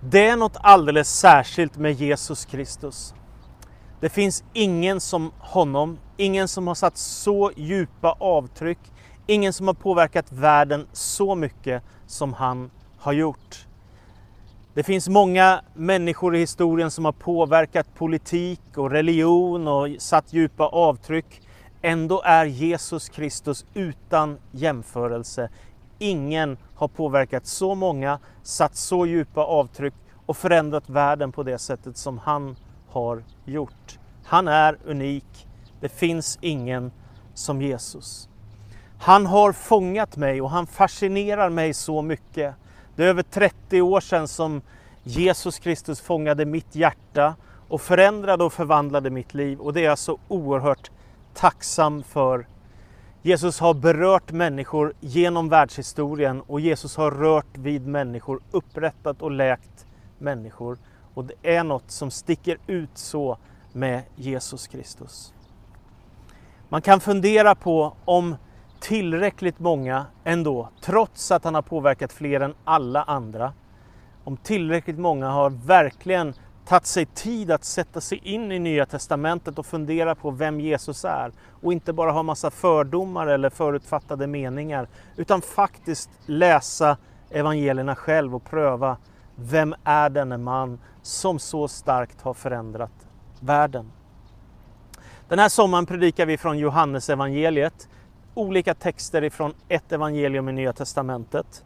Det är något alldeles särskilt med Jesus Kristus. Det finns ingen som honom, ingen som har satt så djupa avtryck, ingen som har påverkat världen så mycket som han har gjort. Det finns många människor i historien som har påverkat politik och religion och satt djupa avtryck. Ändå är Jesus Kristus utan jämförelse. Ingen har påverkat så många, satt så djupa avtryck och förändrat världen på det sättet som han har gjort. Han är unik. Det finns ingen som Jesus. Han har fångat mig och han fascinerar mig så mycket. Det är över 30 år sedan som Jesus Kristus fångade mitt hjärta och förändrade och förvandlade mitt liv och det är jag så oerhört tacksam för. Jesus har berört människor genom världshistorien och Jesus har rört vid människor, upprättat och läkt människor. Och det är något som sticker ut så med Jesus Kristus. Man kan fundera på om tillräckligt många ändå, trots att han har påverkat fler än alla andra, om tillräckligt många har verkligen tagit sig tid att sätta sig in i Nya Testamentet och fundera på vem Jesus är och inte bara ha massa fördomar eller förutfattade meningar utan faktiskt läsa evangelierna själv och pröva vem är denne man som så starkt har förändrat världen. Den här sommaren predikar vi från Johannes evangeliet olika texter ifrån ett evangelium i Nya Testamentet.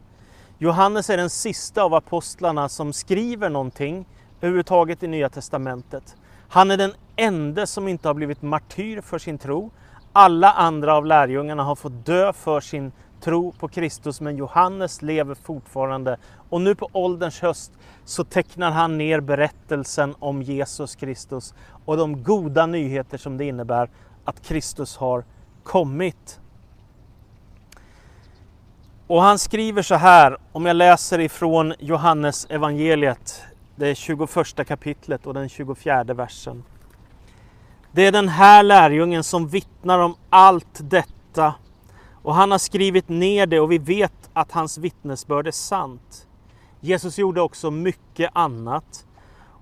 Johannes är den sista av apostlarna som skriver någonting överhuvudtaget i Nya Testamentet. Han är den enda som inte har blivit martyr för sin tro. Alla andra av lärjungarna har fått dö för sin tro på Kristus, men Johannes lever fortfarande. Och nu på ålderns höst så tecknar han ner berättelsen om Jesus Kristus och de goda nyheter som det innebär att Kristus har kommit. Och han skriver så här, om jag läser ifrån Johannes evangeliet, det 21 kapitlet och den 24 versen. Det är den här lärjungen som vittnar om allt detta och han har skrivit ner det och vi vet att hans vittnesbörd är sant. Jesus gjorde också mycket annat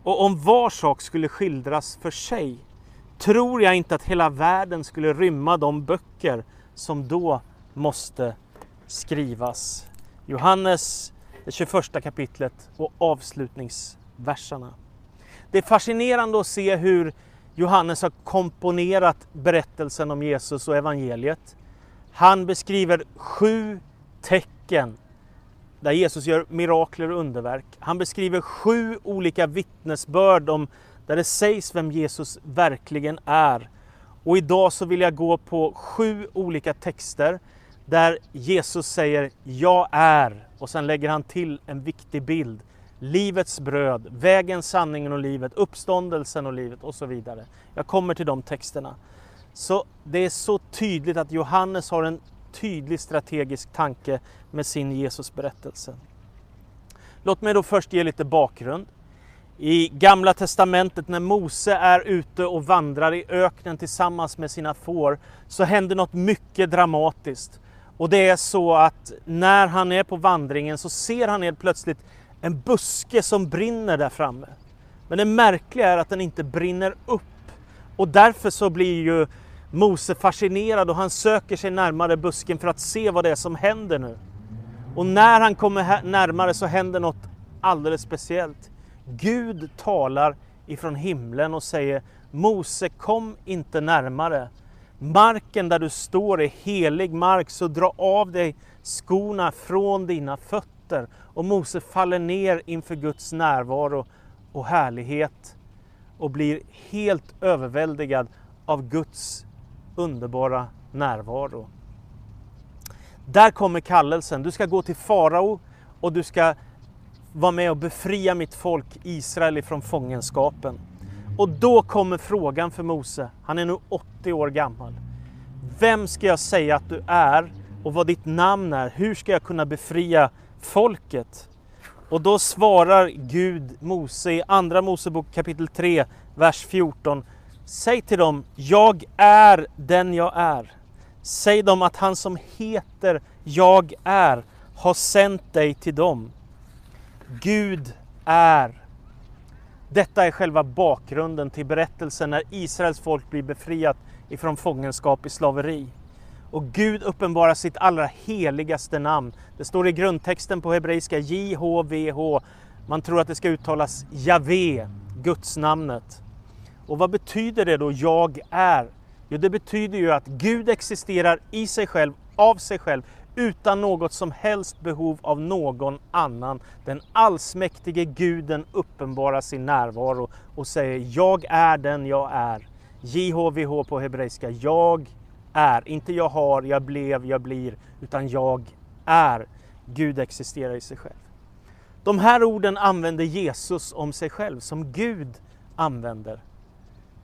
och om var sak skulle skildras för sig tror jag inte att hela världen skulle rymma de böcker som då måste skrivas. Johannes, det 21 kapitlet och verserna. Det är fascinerande att se hur Johannes har komponerat berättelsen om Jesus och evangeliet. Han beskriver sju tecken där Jesus gör mirakler och underverk. Han beskriver sju olika vittnesbörd om där det sägs vem Jesus verkligen är. Och idag så vill jag gå på sju olika texter där Jesus säger Jag är och sen lägger han till en viktig bild. Livets bröd, vägen, sanningen och livet, uppståndelsen och livet och så vidare. Jag kommer till de texterna. Så det är så tydligt att Johannes har en tydlig strategisk tanke med sin Jesusberättelse. Låt mig då först ge lite bakgrund. I Gamla Testamentet när Mose är ute och vandrar i öknen tillsammans med sina får så händer något mycket dramatiskt. Och det är så att när han är på vandringen så ser han helt plötsligt en buske som brinner där framme. Men det märkliga är att den inte brinner upp. Och därför så blir ju Mose fascinerad och han söker sig närmare busken för att se vad det är som händer nu. Och när han kommer närmare så händer något alldeles speciellt. Gud talar ifrån himlen och säger Mose kom inte närmare marken där du står är helig mark, så dra av dig skorna från dina fötter. Och Mose faller ner inför Guds närvaro och härlighet och blir helt överväldigad av Guds underbara närvaro. Där kommer kallelsen. Du ska gå till farao och du ska vara med och befria mitt folk Israel ifrån fångenskapen. Och då kommer frågan för Mose. Han är nu 80 år gammal. Vem ska jag säga att du är och vad ditt namn är? Hur ska jag kunna befria folket? Och då svarar Gud Mose i Andra Mosebok kapitel 3, vers 14. Säg till dem, jag är den jag är. Säg dem att han som heter Jag är har sänt dig till dem. Gud är. Detta är själva bakgrunden till berättelsen när Israels folk blir befriat ifrån fångenskap i slaveri. Och Gud uppenbarar sitt allra heligaste namn. Det står i grundtexten på hebreiska JHVH. Man tror att det ska uttalas Javé, Gudsnamnet. Och vad betyder det då, jag är? Jo, det betyder ju att Gud existerar i sig själv, av sig själv, utan något som helst behov av någon annan. Den allsmäktige guden uppenbarar sin närvaro och säger jag är den jag är. JHVH på hebreiska, jag är. Inte jag har, jag blev, jag blir, utan jag är. Gud existerar i sig själv. De här orden använder Jesus om sig själv, som Gud använder.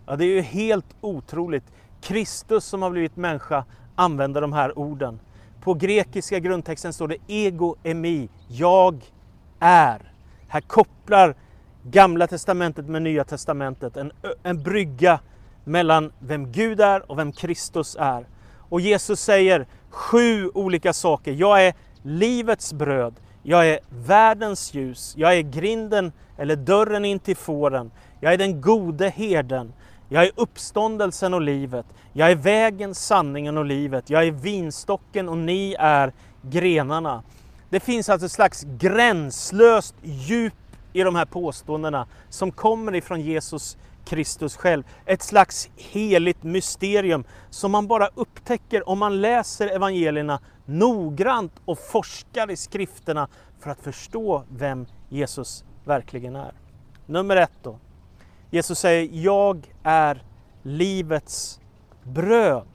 Ja, det är ju helt otroligt. Kristus som har blivit människa använder de här orden. På grekiska grundtexten står det ego emi, jag är. Här kopplar Gamla testamentet med Nya testamentet, en, en brygga mellan vem Gud är och vem Kristus är. Och Jesus säger sju olika saker. Jag är livets bröd, jag är världens ljus, jag är grinden eller dörren in till fåren, jag är den gode herden, jag är uppståndelsen och livet. Jag är vägen, sanningen och livet. Jag är vinstocken och ni är grenarna. Det finns alltså ett slags gränslöst djup i de här påståendena som kommer ifrån Jesus Kristus själv. Ett slags heligt mysterium som man bara upptäcker om man läser evangelierna noggrant och forskar i skrifterna för att förstå vem Jesus verkligen är. Nummer ett då. Jesus säger, jag är livets bröd.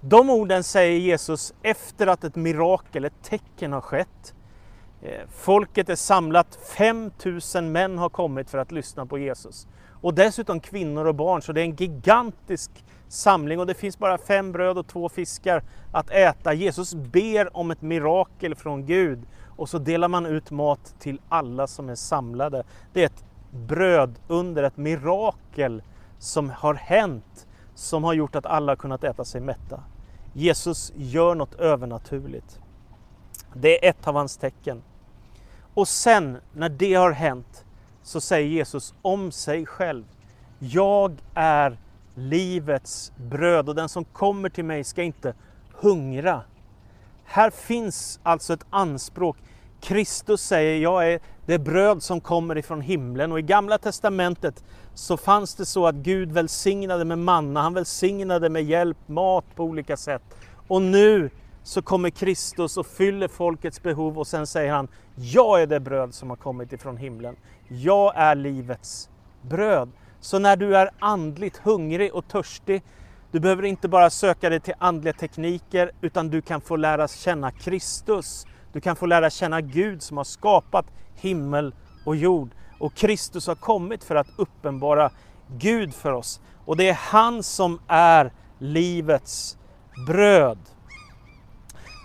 De orden säger Jesus efter att ett mirakel, ett tecken har skett. Eh, folket är samlat, 5000 män har kommit för att lyssna på Jesus. Och dessutom kvinnor och barn, så det är en gigantisk samling och det finns bara fem bröd och två fiskar att äta. Jesus ber om ett mirakel från Gud och så delar man ut mat till alla som är samlade. Det är ett bröd under ett mirakel som har hänt som har gjort att alla kunnat äta sig mätta. Jesus gör något övernaturligt. Det är ett av hans tecken. Och sen när det har hänt så säger Jesus om sig själv. Jag är livets bröd och den som kommer till mig ska inte hungra. Här finns alltså ett anspråk. Kristus säger jag är det bröd som kommer ifrån himlen och i gamla testamentet så fanns det så att Gud välsignade med manna, han välsignade med hjälp, mat på olika sätt. Och nu så kommer Kristus och fyller folkets behov och sen säger han, jag är det bröd som har kommit ifrån himlen. Jag är livets bröd. Så när du är andligt hungrig och törstig, du behöver inte bara söka dig till andliga tekniker utan du kan få lära känna Kristus. Du kan få lära känna Gud som har skapat himmel och jord. Och Kristus har kommit för att uppenbara Gud för oss. Och det är han som är livets bröd.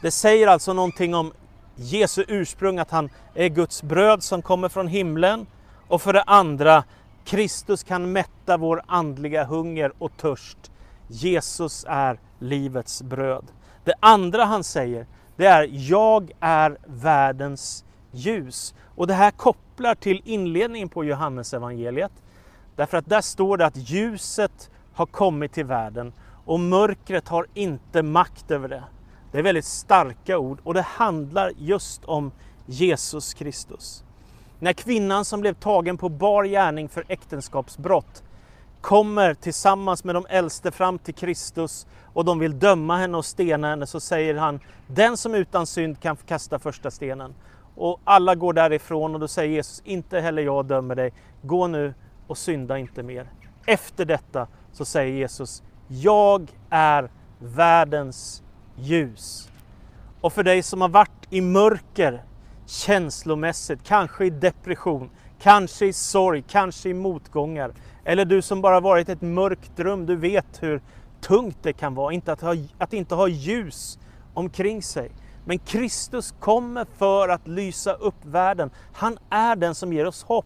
Det säger alltså någonting om Jesu ursprung, att han är Guds bröd som kommer från himlen. Och för det andra, Kristus kan mätta vår andliga hunger och törst. Jesus är livets bröd. Det andra han säger, det är jag är världens ljus. Och det här kopplar till inledningen på Johannes evangeliet. Därför att där står det att ljuset har kommit till världen och mörkret har inte makt över det. Det är väldigt starka ord och det handlar just om Jesus Kristus. När kvinnan som blev tagen på bar gärning för äktenskapsbrott kommer tillsammans med de äldste fram till Kristus och de vill döma henne och stena henne så säger han den som utan synd kan kasta första stenen. Och alla går därifrån och då säger Jesus inte heller jag dömer dig. Gå nu och synda inte mer. Efter detta så säger Jesus jag är världens ljus. Och för dig som har varit i mörker känslomässigt, kanske i depression, kanske i sorg, kanske i motgångar. Eller du som bara varit ett mörkt rum, du vet hur tungt det kan vara inte att, ha, att inte ha ljus omkring sig. Men Kristus kommer för att lysa upp världen. Han är den som ger oss hopp.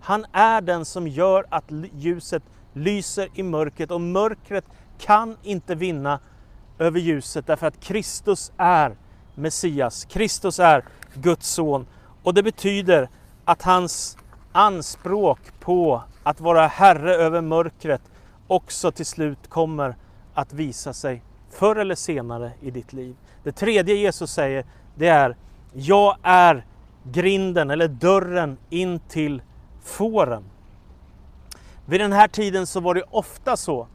Han är den som gör att ljuset lyser i mörkret och mörkret kan inte vinna över ljuset därför att Kristus är Messias. Kristus är Guds son och det betyder att hans anspråk på att vara herre över mörkret också till slut kommer att visa sig förr eller senare i ditt liv. Det tredje Jesus säger det är Jag är grinden eller dörren in till fåren. Vid den här tiden så var det ofta så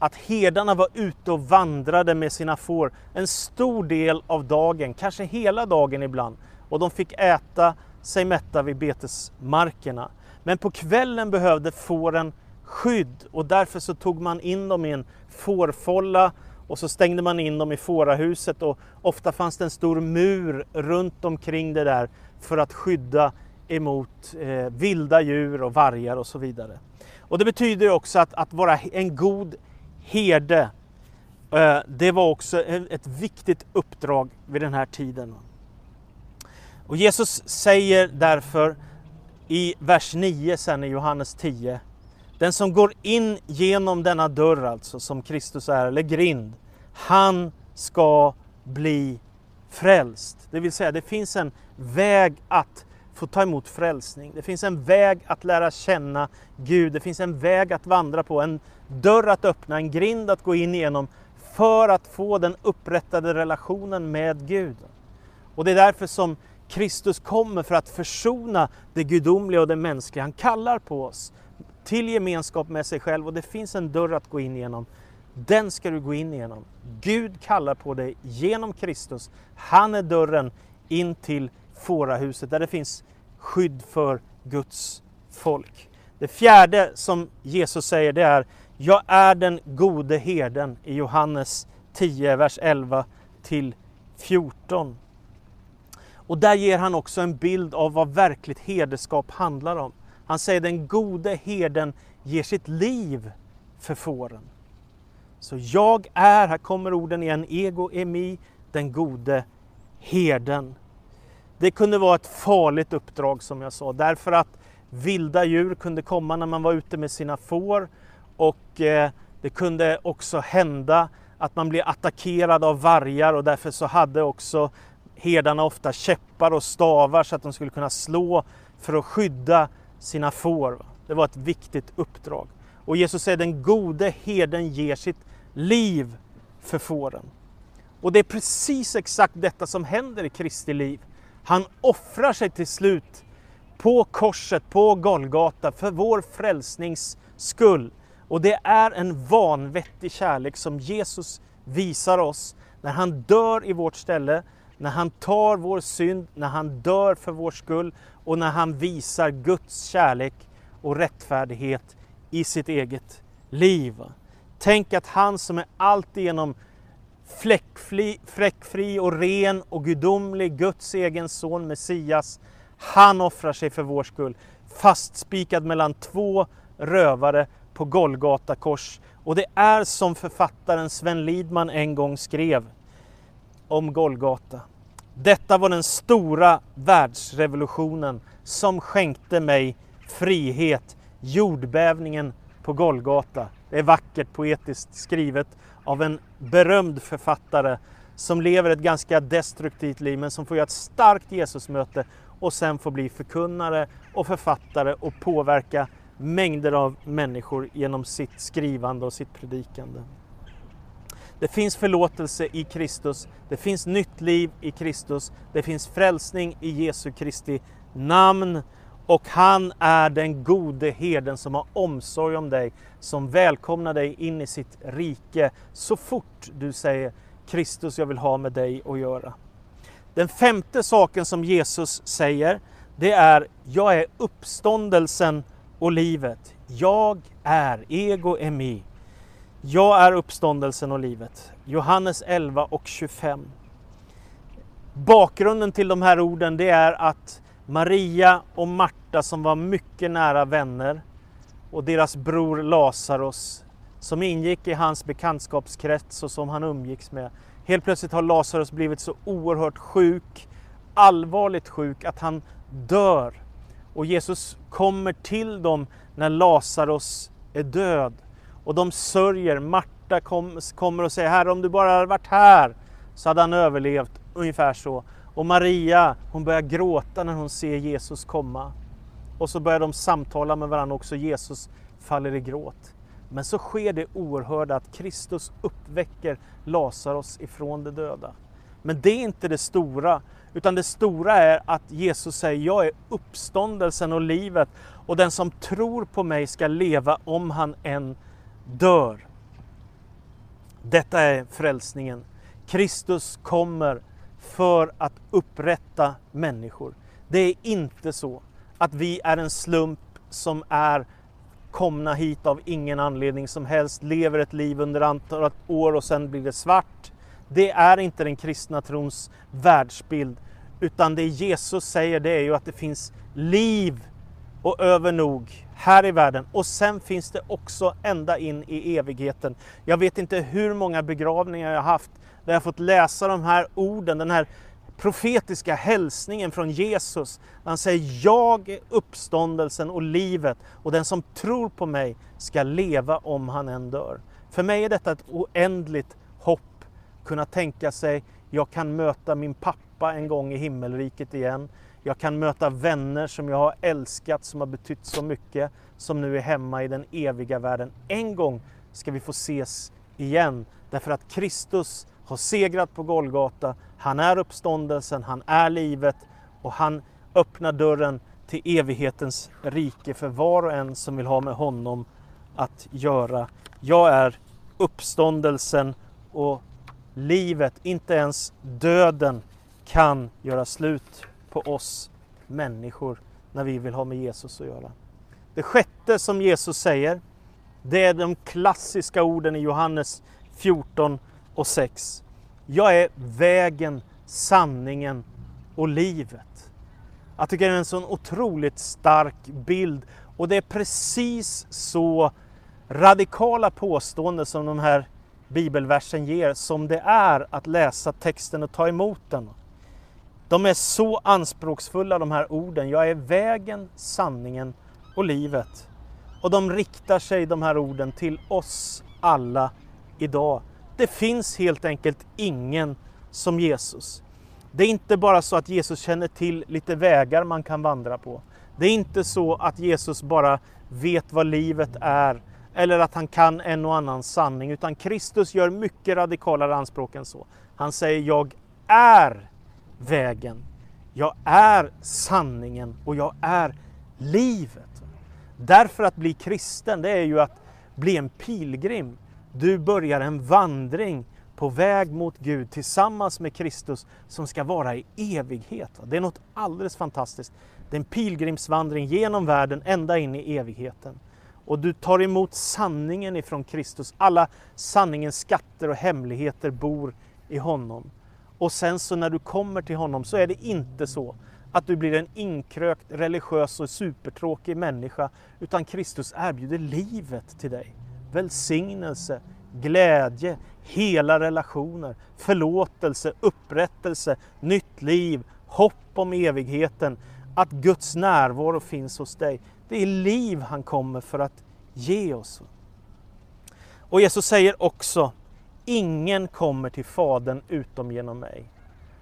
att herdarna var ute och vandrade med sina får en stor del av dagen, kanske hela dagen ibland. Och de fick äta sig mätta vid betesmarkerna. Men på kvällen behövde fåren skydd och därför så tog man in dem i en fårfolla och så stängde man in dem i fårahuset och ofta fanns det en stor mur runt omkring det där för att skydda emot eh, vilda djur och vargar och så vidare. Och det betyder också att, att vara en god herde, eh, det var också ett viktigt uppdrag vid den här tiden. Och Jesus säger därför i vers 9 sen i Johannes 10, den som går in genom denna dörr alltså, som Kristus är, eller grind, han ska bli frälst. Det vill säga, det finns en väg att få ta emot frälsning. Det finns en väg att lära känna Gud. Det finns en väg att vandra på, en dörr att öppna, en grind att gå in igenom för att få den upprättade relationen med Gud. Och det är därför som Kristus kommer för att försona det gudomliga och det mänskliga. Han kallar på oss till gemenskap med sig själv och det finns en dörr att gå in igenom. Den ska du gå in igenom. Gud kallar på dig genom Kristus. Han är dörren in till fårahuset där det finns skydd för Guds folk. Det fjärde som Jesus säger det är Jag är den gode herden i Johannes 10, vers 11 till 14. Och där ger han också en bild av vad verkligt herdeskap handlar om. Han säger den gode herden ger sitt liv för fåren. Så jag är, här kommer orden igen, ego emi, den gode herden. Det kunde vara ett farligt uppdrag som jag sa, därför att vilda djur kunde komma när man var ute med sina får och eh, det kunde också hända att man blev attackerad av vargar och därför så hade också herdarna ofta käppar och stavar så att de skulle kunna slå för att skydda sina får. Det var ett viktigt uppdrag. Och Jesus säger den gode herden ger sitt liv för fåren. Och det är precis exakt detta som händer i Kristi liv. Han offrar sig till slut på korset, på Golgata, för vår frälsnings skull. Och det är en vanvettig kärlek som Jesus visar oss när han dör i vårt ställe, när han tar vår synd, när han dör för vår skull och när han visar Guds kärlek och rättfärdighet i sitt eget liv. Tänk att han som är alltigenom fläckfri, fläckfri och ren och gudomlig, Guds egen son Messias, han offrar sig för vår skull. Fastspikad mellan två rövare på Golgata kors. Och det är som författaren Sven Lidman en gång skrev om Golgata. Detta var den stora världsrevolutionen som skänkte mig frihet, jordbävningen på Golgata. Det är vackert poetiskt skrivet av en berömd författare som lever ett ganska destruktivt liv men som får göra ett starkt Jesusmöte och sen får bli förkunnare och författare och påverka mängder av människor genom sitt skrivande och sitt predikande. Det finns förlåtelse i Kristus, det finns nytt liv i Kristus, det finns frälsning i Jesu Kristi namn och han är den gode herden som har omsorg om dig, som välkomnar dig in i sitt rike så fort du säger Kristus, jag vill ha med dig att göra. Den femte saken som Jesus säger, det är jag är uppståndelsen och livet. Jag är, ego emi. Jag är uppståndelsen och livet. Johannes 11 och 25. Bakgrunden till de här orden det är att Maria och Marta som var mycket nära vänner och deras bror Lazarus som ingick i hans bekantskapskrets och som han umgicks med. Helt plötsligt har Lazarus blivit så oerhört sjuk, allvarligt sjuk, att han dör. Och Jesus kommer till dem när Lazarus är död. Och de sörjer. Marta kom, kommer och säger, Herre om du bara hade varit här så hade han överlevt. Ungefär så. Och Maria, hon börjar gråta när hon ser Jesus komma. och så börjar de samtala med varandra också. Jesus faller i gråt. Men så sker det oerhörda att Kristus uppväcker Lazarus ifrån de döda. Men det är inte det stora, utan det stora är att Jesus säger jag är uppståndelsen och livet och den som tror på mig ska leva om han än dör. Detta är frälsningen. Kristus kommer för att upprätta människor. Det är inte så att vi är en slump som är komna hit av ingen anledning som helst, lever ett liv under antal år och sen blir det svart. Det är inte den kristna trons världsbild, utan det Jesus säger det är ju att det finns liv och övernog här i världen och sen finns det också ända in i evigheten. Jag vet inte hur många begravningar jag har haft där jag fått läsa de här orden, den här profetiska hälsningen från Jesus. Han säger jag är uppståndelsen och livet och den som tror på mig ska leva om han än dör. För mig är detta ett oändligt hopp. Kunna tänka sig, jag kan möta min pappa en gång i himmelriket igen. Jag kan möta vänner som jag har älskat, som har betytt så mycket, som nu är hemma i den eviga världen. En gång ska vi få ses igen, därför att Kristus har segrat på Golgata. Han är uppståndelsen, han är livet och han öppnar dörren till evighetens rike för var och en som vill ha med honom att göra. Jag är uppståndelsen och livet, inte ens döden kan göra slut på oss människor när vi vill ha med Jesus att göra. Det sjätte som Jesus säger, det är de klassiska orden i Johannes 14 och 6. Jag är vägen, sanningen och livet. Jag tycker det är en sån otroligt stark bild och det är precis så radikala påståenden som de här bibelversen ger som det är att läsa texten och ta emot den. De är så anspråksfulla de här orden. Jag är vägen, sanningen och livet. Och de riktar sig de här orden till oss alla idag. Det finns helt enkelt ingen som Jesus. Det är inte bara så att Jesus känner till lite vägar man kan vandra på. Det är inte så att Jesus bara vet vad livet är eller att han kan en och annan sanning, utan Kristus gör mycket radikalare anspråk än så. Han säger jag är vägen, jag är sanningen och jag är livet. Därför att bli kristen, det är ju att bli en pilgrim. Du börjar en vandring på väg mot Gud tillsammans med Kristus som ska vara i evighet. Det är något alldeles fantastiskt. Det är en pilgrimsvandring genom världen ända in i evigheten. Och du tar emot sanningen ifrån Kristus. Alla sanningens skatter och hemligheter bor i honom. Och sen så när du kommer till honom så är det inte så att du blir en inkrökt, religiös och supertråkig människa, utan Kristus erbjuder livet till dig välsignelse, glädje, hela relationer, förlåtelse, upprättelse, nytt liv, hopp om evigheten, att Guds närvaro finns hos dig. Det är liv han kommer för att ge oss. Och Jesus säger också, ingen kommer till Fadern utom genom mig.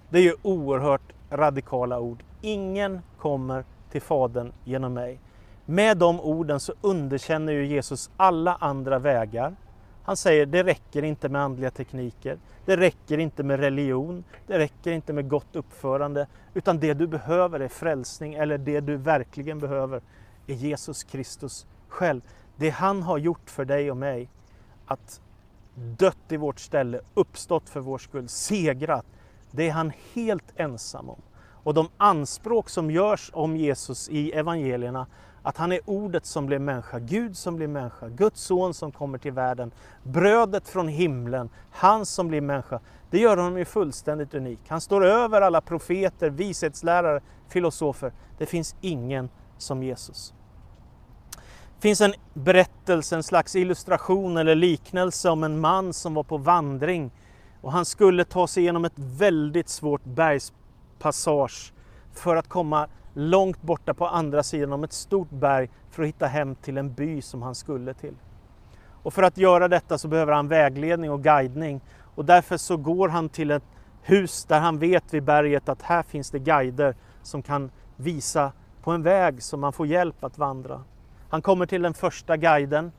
Det är ju oerhört radikala ord. Ingen kommer till Fadern genom mig. Med de orden så underkänner ju Jesus alla andra vägar. Han säger det räcker inte med andliga tekniker, det räcker inte med religion, det räcker inte med gott uppförande, utan det du behöver är frälsning, eller det du verkligen behöver är Jesus Kristus själv. Det han har gjort för dig och mig, att dött i vårt ställe, uppstått för vår skull, segrat, det är han helt ensam om. Och de anspråk som görs om Jesus i evangelierna att han är ordet som blev människa, Gud som blir människa, Guds son som kommer till världen, brödet från himlen, han som blir människa. Det gör honom ju fullständigt unik. Han står över alla profeter, vishetslärare, filosofer. Det finns ingen som Jesus. Det finns en berättelse, en slags illustration eller liknelse om en man som var på vandring och han skulle ta sig igenom ett väldigt svårt bergspassage för att komma långt borta på andra sidan om ett stort berg för att hitta hem till en by som han skulle till. Och för att göra detta så behöver han vägledning och guidning och därför så går han till ett hus där han vet vid berget att här finns det guider som kan visa på en väg som man får hjälp att vandra. Han kommer till den första guiden.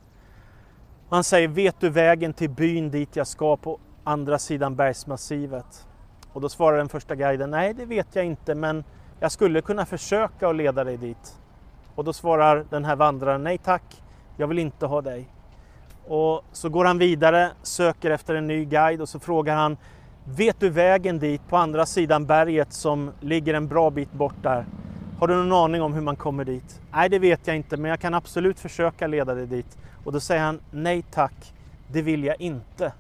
Han säger, vet du vägen till byn dit jag ska på andra sidan bergsmassivet? Och då svarar den första guiden, nej det vet jag inte men jag skulle kunna försöka att leda dig dit. Och då svarar den här vandraren, nej tack, jag vill inte ha dig. Och så går han vidare, söker efter en ny guide och så frågar han, vet du vägen dit på andra sidan berget som ligger en bra bit bort där? Har du någon aning om hur man kommer dit? Nej, det vet jag inte, men jag kan absolut försöka leda dig dit. Och då säger han, nej tack, det vill jag inte.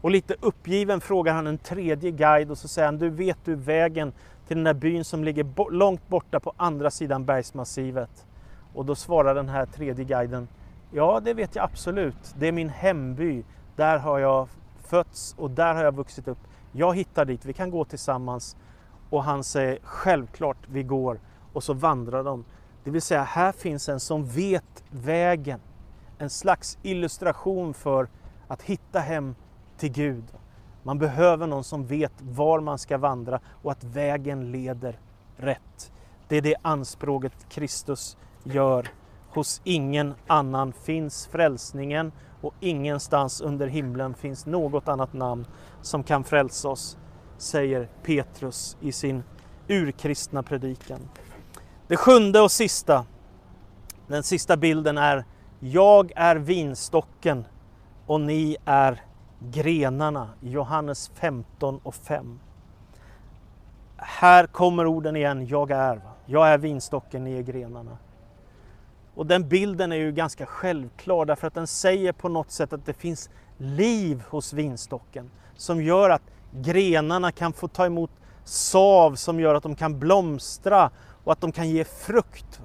Och lite uppgiven frågar han en tredje guide och så säger han, du vet du vägen till den där byn som ligger långt borta på andra sidan bergsmassivet? Och då svarar den här tredje guiden, ja det vet jag absolut, det är min hemby, där har jag fötts och där har jag vuxit upp. Jag hittar dit, vi kan gå tillsammans. Och han säger, självklart vi går. Och så vandrar de. Det vill säga, här finns en som vet vägen. En slags illustration för att hitta hem till Gud. Man behöver någon som vet var man ska vandra och att vägen leder rätt. Det är det anspråket Kristus gör. Hos ingen annan finns frälsningen och ingenstans under himlen finns något annat namn som kan frälsa oss, säger Petrus i sin urkristna predikan. Det sjunde och sista, den sista bilden är Jag är vinstocken och ni är grenarna. Johannes 15 och 5. Här kommer orden igen, jag är. Jag är vinstocken, ni är grenarna. Och den bilden är ju ganska självklar därför att den säger på något sätt att det finns liv hos vinstocken som gör att grenarna kan få ta emot sav som gör att de kan blomstra och att de kan ge frukt.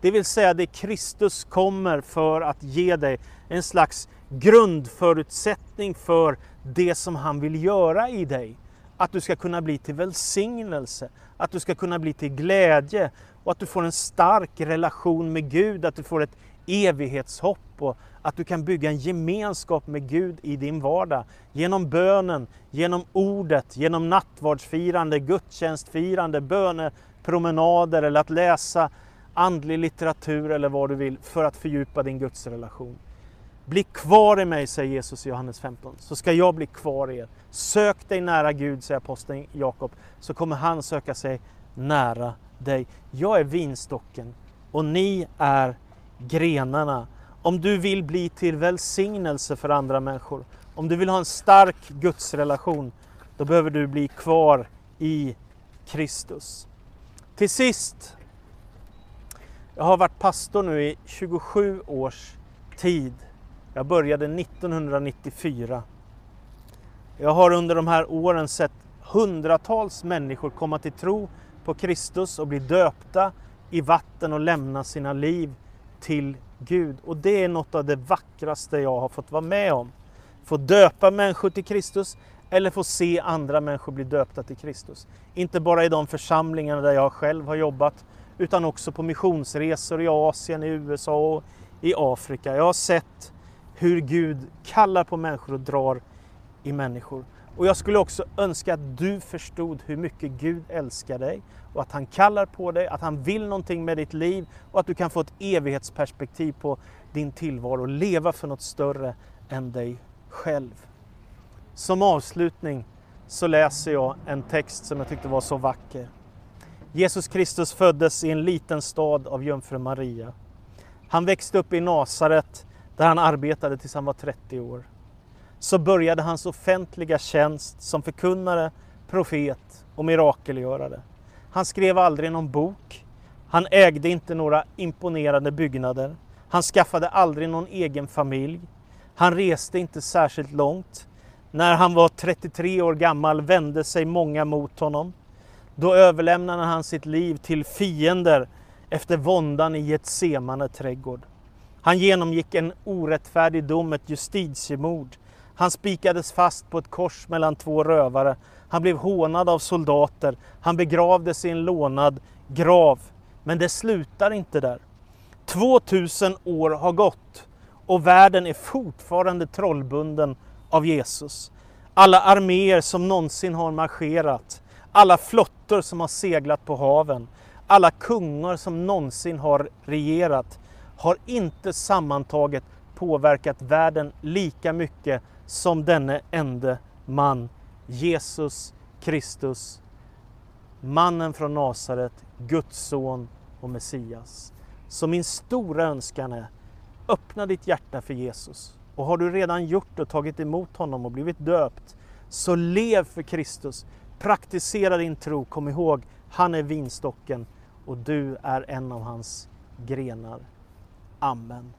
Det vill säga det Kristus kommer för att ge dig en slags grundförutsättning för det som han vill göra i dig. Att du ska kunna bli till välsignelse, att du ska kunna bli till glädje och att du får en stark relation med Gud, att du får ett evighetshopp och att du kan bygga en gemenskap med Gud i din vardag. Genom bönen, genom ordet, genom nattvardsfirande, gudstjänstfirande, bönepromenader eller att läsa andlig litteratur eller vad du vill för att fördjupa din gudsrelation. Bli kvar i mig, säger Jesus i Johannes 15, så ska jag bli kvar i er. Sök dig nära Gud, säger aposteln Jakob, så kommer han söka sig nära dig. Jag är vinstocken och ni är grenarna. Om du vill bli till välsignelse för andra människor, om du vill ha en stark gudsrelation, då behöver du bli kvar i Kristus. Till sist, jag har varit pastor nu i 27 års tid. Jag började 1994. Jag har under de här åren sett hundratals människor komma till tro på Kristus och bli döpta i vatten och lämna sina liv till Gud. Och det är något av det vackraste jag har fått vara med om. Få döpa människor till Kristus eller få se andra människor bli döpta till Kristus. Inte bara i de församlingarna där jag själv har jobbat utan också på missionsresor i Asien, i USA och i Afrika. Jag har sett hur Gud kallar på människor och drar i människor. Och jag skulle också önska att du förstod hur mycket Gud älskar dig och att han kallar på dig, att han vill någonting med ditt liv och att du kan få ett evighetsperspektiv på din tillvaro och leva för något större än dig själv. Som avslutning så läser jag en text som jag tyckte var så vacker. Jesus Kristus föddes i en liten stad av jungfru Maria. Han växte upp i Nasaret där han arbetade tills han var 30 år. Så började hans offentliga tjänst som förkunnare, profet och mirakelgörare. Han skrev aldrig någon bok. Han ägde inte några imponerande byggnader. Han skaffade aldrig någon egen familj. Han reste inte särskilt långt. När han var 33 år gammal vände sig många mot honom. Då överlämnade han sitt liv till fiender efter våndan i Getsemane trädgård. Han genomgick en orättfärdig dom, ett justitiemord. Han spikades fast på ett kors mellan två rövare. Han blev hånad av soldater. Han begravdes i en lånad grav. Men det slutar inte där. 2000 år har gått och världen är fortfarande trollbunden av Jesus. Alla arméer som någonsin har marscherat, alla flottor som har seglat på haven, alla kungar som någonsin har regerat har inte sammantaget påverkat världen lika mycket som denne ende man, Jesus Kristus, mannen från Nasaret, Guds son och Messias. Så min stora önskan är, öppna ditt hjärta för Jesus. Och har du redan gjort och tagit emot honom och blivit döpt, så lev för Kristus. Praktisera din tro, kom ihåg, han är vinstocken och du är en av hans grenar. Amen.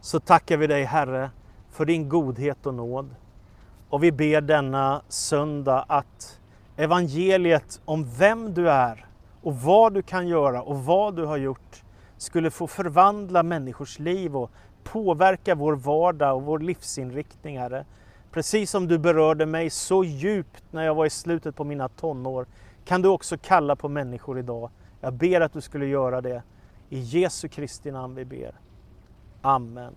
Så tackar vi dig Herre för din godhet och nåd. Och vi ber denna söndag att evangeliet om vem du är och vad du kan göra och vad du har gjort skulle få förvandla människors liv och påverka vår vardag och vår livsinriktning, Herre. Precis som du berörde mig så djupt när jag var i slutet på mina tonår kan du också kalla på människor idag. Jag ber att du skulle göra det. I Jesu Kristi namn vi ber. Amen.